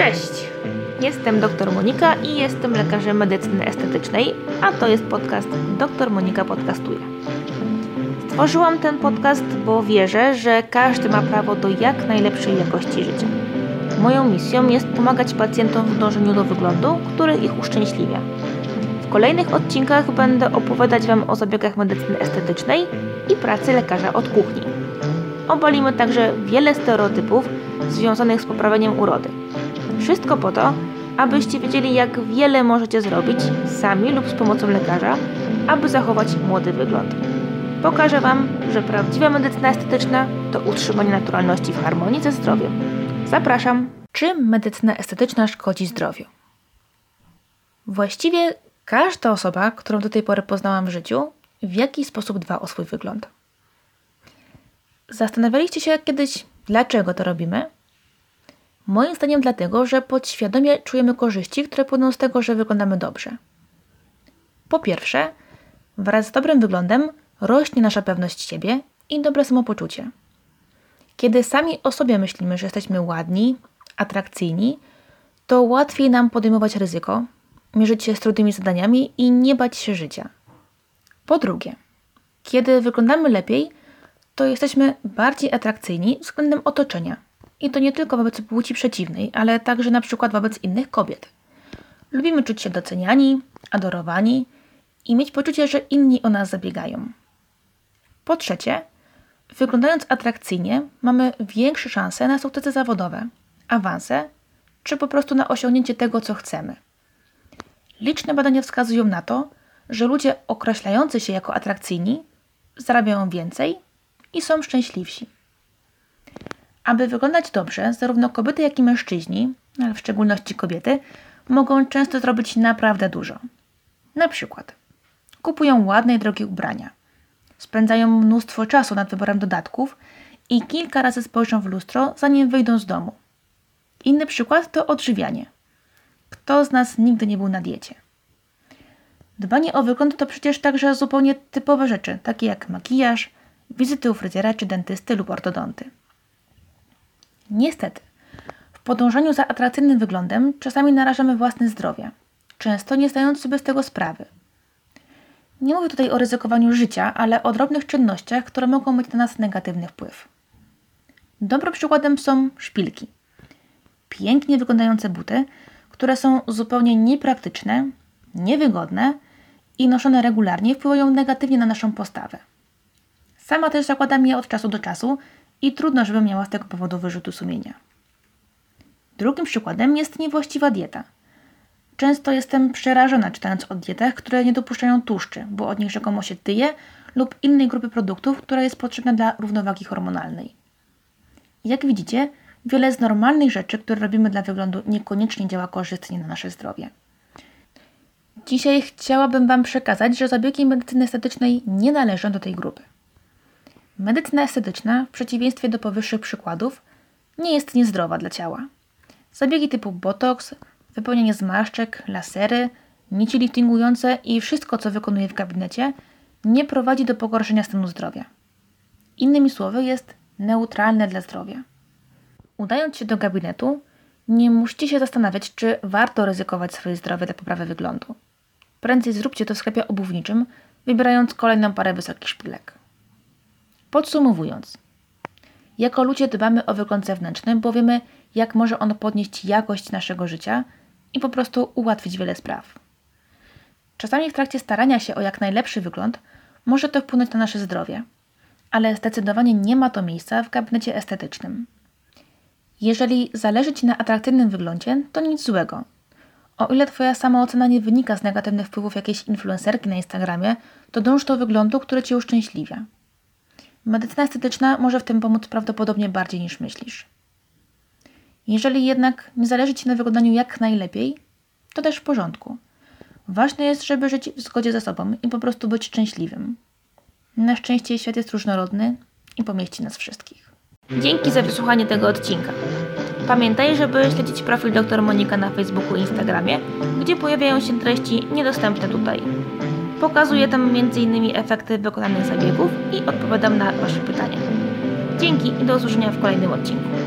Cześć! Jestem dr Monika i jestem lekarzem medycyny estetycznej, a to jest podcast Dr Monika Podcastuje. Stworzyłam ten podcast, bo wierzę, że każdy ma prawo do jak najlepszej jakości życia. Moją misją jest pomagać pacjentom w dążeniu do wyglądu, który ich uszczęśliwia. W kolejnych odcinkach będę opowiadać Wam o zabiegach medycyny estetycznej i pracy lekarza od kuchni. Obalimy także wiele stereotypów związanych z poprawieniem urody. Wszystko po to, abyście wiedzieli, jak wiele możecie zrobić sami lub z pomocą lekarza, aby zachować młody wygląd. Pokażę Wam, że prawdziwa medycyna estetyczna to utrzymanie naturalności w harmonii ze zdrowiem. Zapraszam. Czym medycyna estetyczna szkodzi zdrowiu? Właściwie każda osoba, którą do tej pory poznałam w życiu, w jakiś sposób dba o swój wygląd. Zastanawialiście się kiedyś, dlaczego to robimy? Moim zdaniem dlatego, że podświadomie czujemy korzyści, które płyną z tego, że wyglądamy dobrze. Po pierwsze, wraz z dobrym wyglądem rośnie nasza pewność siebie i dobre samopoczucie. Kiedy sami o sobie myślimy, że jesteśmy ładni, atrakcyjni, to łatwiej nam podejmować ryzyko, mierzyć się z trudnymi zadaniami i nie bać się życia. Po drugie, kiedy wyglądamy lepiej, to jesteśmy bardziej atrakcyjni względem otoczenia. I to nie tylko wobec płci przeciwnej, ale także na przykład wobec innych kobiet. Lubimy czuć się doceniani, adorowani i mieć poczucie, że inni o nas zabiegają. Po trzecie, wyglądając atrakcyjnie, mamy większe szanse na sukcesy zawodowe, awanse czy po prostu na osiągnięcie tego, co chcemy. Liczne badania wskazują na to, że ludzie określający się jako atrakcyjni zarabiają więcej i są szczęśliwsi. Aby wyglądać dobrze, zarówno kobiety, jak i mężczyźni, ale w szczególności kobiety, mogą często zrobić naprawdę dużo. Na przykład kupują ładne i drogie ubrania, spędzają mnóstwo czasu nad wyborem dodatków i kilka razy spojrzą w lustro, zanim wyjdą z domu. Inny przykład to odżywianie. Kto z nas nigdy nie był na diecie? Dbanie o wygląd to przecież także zupełnie typowe rzeczy, takie jak makijaż, wizyty u fryzjera czy dentysty lub ortodonty. Niestety, w podążaniu za atrakcyjnym wyglądem czasami narażamy własne zdrowie, często nie zdając sobie z tego sprawy. Nie mówię tutaj o ryzykowaniu życia, ale o drobnych czynnościach, które mogą mieć na nas negatywny wpływ. Dobrym przykładem są szpilki. Pięknie wyglądające buty, które są zupełnie niepraktyczne, niewygodne i noszone regularnie wpływają negatywnie na naszą postawę. Sama też zakładam je od czasu do czasu i trudno, żebym miała z tego powodu wyrzutu sumienia. Drugim przykładem jest niewłaściwa dieta. Często jestem przerażona czytając o dietach, które nie dopuszczają tłuszczy, bo od nich rzekomo się tyje lub innej grupy produktów, która jest potrzebna dla równowagi hormonalnej. Jak widzicie, wiele z normalnych rzeczy, które robimy dla wyglądu, niekoniecznie działa korzystnie na nasze zdrowie. Dzisiaj chciałabym Wam przekazać, że zabiegi medycyny estetycznej nie należą do tej grupy. Medycyna estetyczna, w przeciwieństwie do powyższych przykładów, nie jest niezdrowa dla ciała. Zabiegi typu botoks, wypełnianie zmarszczek, lasery, nici liftingujące i wszystko, co wykonuje w gabinecie, nie prowadzi do pogorszenia stanu zdrowia. Innymi słowy, jest neutralne dla zdrowia. Udając się do gabinetu, nie musicie się zastanawiać, czy warto ryzykować swoje zdrowie dla poprawy wyglądu. Prędzej zróbcie to w sklepie obuwniczym, wybierając kolejną parę wysokich szpilek. Podsumowując, jako ludzie dbamy o wygląd zewnętrzny, bo wiemy, jak może on podnieść jakość naszego życia i po prostu ułatwić wiele spraw. Czasami w trakcie starania się o jak najlepszy wygląd może to wpłynąć na nasze zdrowie, ale zdecydowanie nie ma to miejsca w gabinecie estetycznym. Jeżeli zależy Ci na atrakcyjnym wyglądzie, to nic złego. O ile Twoja samoocena nie wynika z negatywnych wpływów jakiejś influencerki na Instagramie, to dąż do wyglądu, który Cię uszczęśliwia. Medycyna estetyczna może w tym pomóc prawdopodobnie bardziej niż myślisz. Jeżeli jednak nie zależy Ci na wyglądaniu jak najlepiej, to też w porządku. Ważne jest, żeby żyć w zgodzie ze sobą i po prostu być szczęśliwym. Na szczęście świat jest różnorodny i pomieści nas wszystkich. Dzięki za wysłuchanie tego odcinka. Pamiętaj, żeby śledzić profil dr Monika na Facebooku i Instagramie, gdzie pojawiają się treści niedostępne tutaj. Pokazuję tam m.in. efekty wykonanych zabiegów i odpowiadam na Wasze pytania. Dzięki i do usłyszenia w kolejnym odcinku.